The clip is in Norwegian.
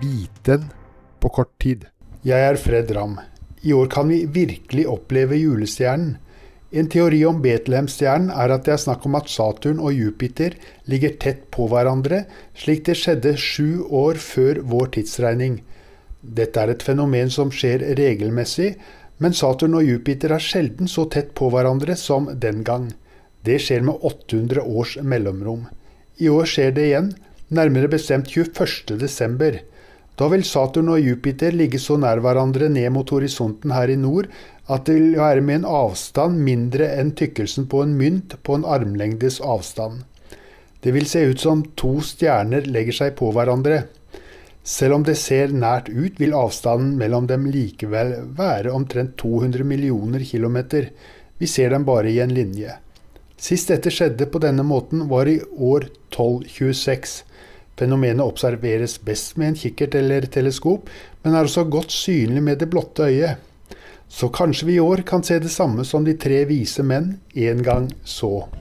vite på kort tid. Jeg er Fred Ramm. I år kan vi virkelig oppleve julestjernen. En teori om Betlehemstjernen er at det er snakk om at Saturn og Jupiter ligger tett på hverandre, slik det skjedde sju år før vår tidsregning. Dette er et fenomen som skjer regelmessig, men Saturn og Jupiter er sjelden så tett på hverandre som den gang. Det skjer med 800 års mellomrom. I år skjer det igjen, nærmere bestemt 21. Da vil Saturn og Jupiter ligge så nær hverandre ned mot horisonten her i nord at det vil være med en avstand mindre enn tykkelsen på en mynt på en armlengdes avstand. Det vil se ut som to stjerner legger seg på hverandre. Selv om det ser nært ut, vil avstanden mellom dem likevel være omtrent 200 millioner kilometer. Vi ser dem bare i en linje. Sist dette skjedde på denne måten, var i år 1226. Fenomenet observeres best med en kikkert eller teleskop, men er også godt synlig med det blotte øyet. Så kanskje vi i år kan se det samme som de tre vise menn en gang så.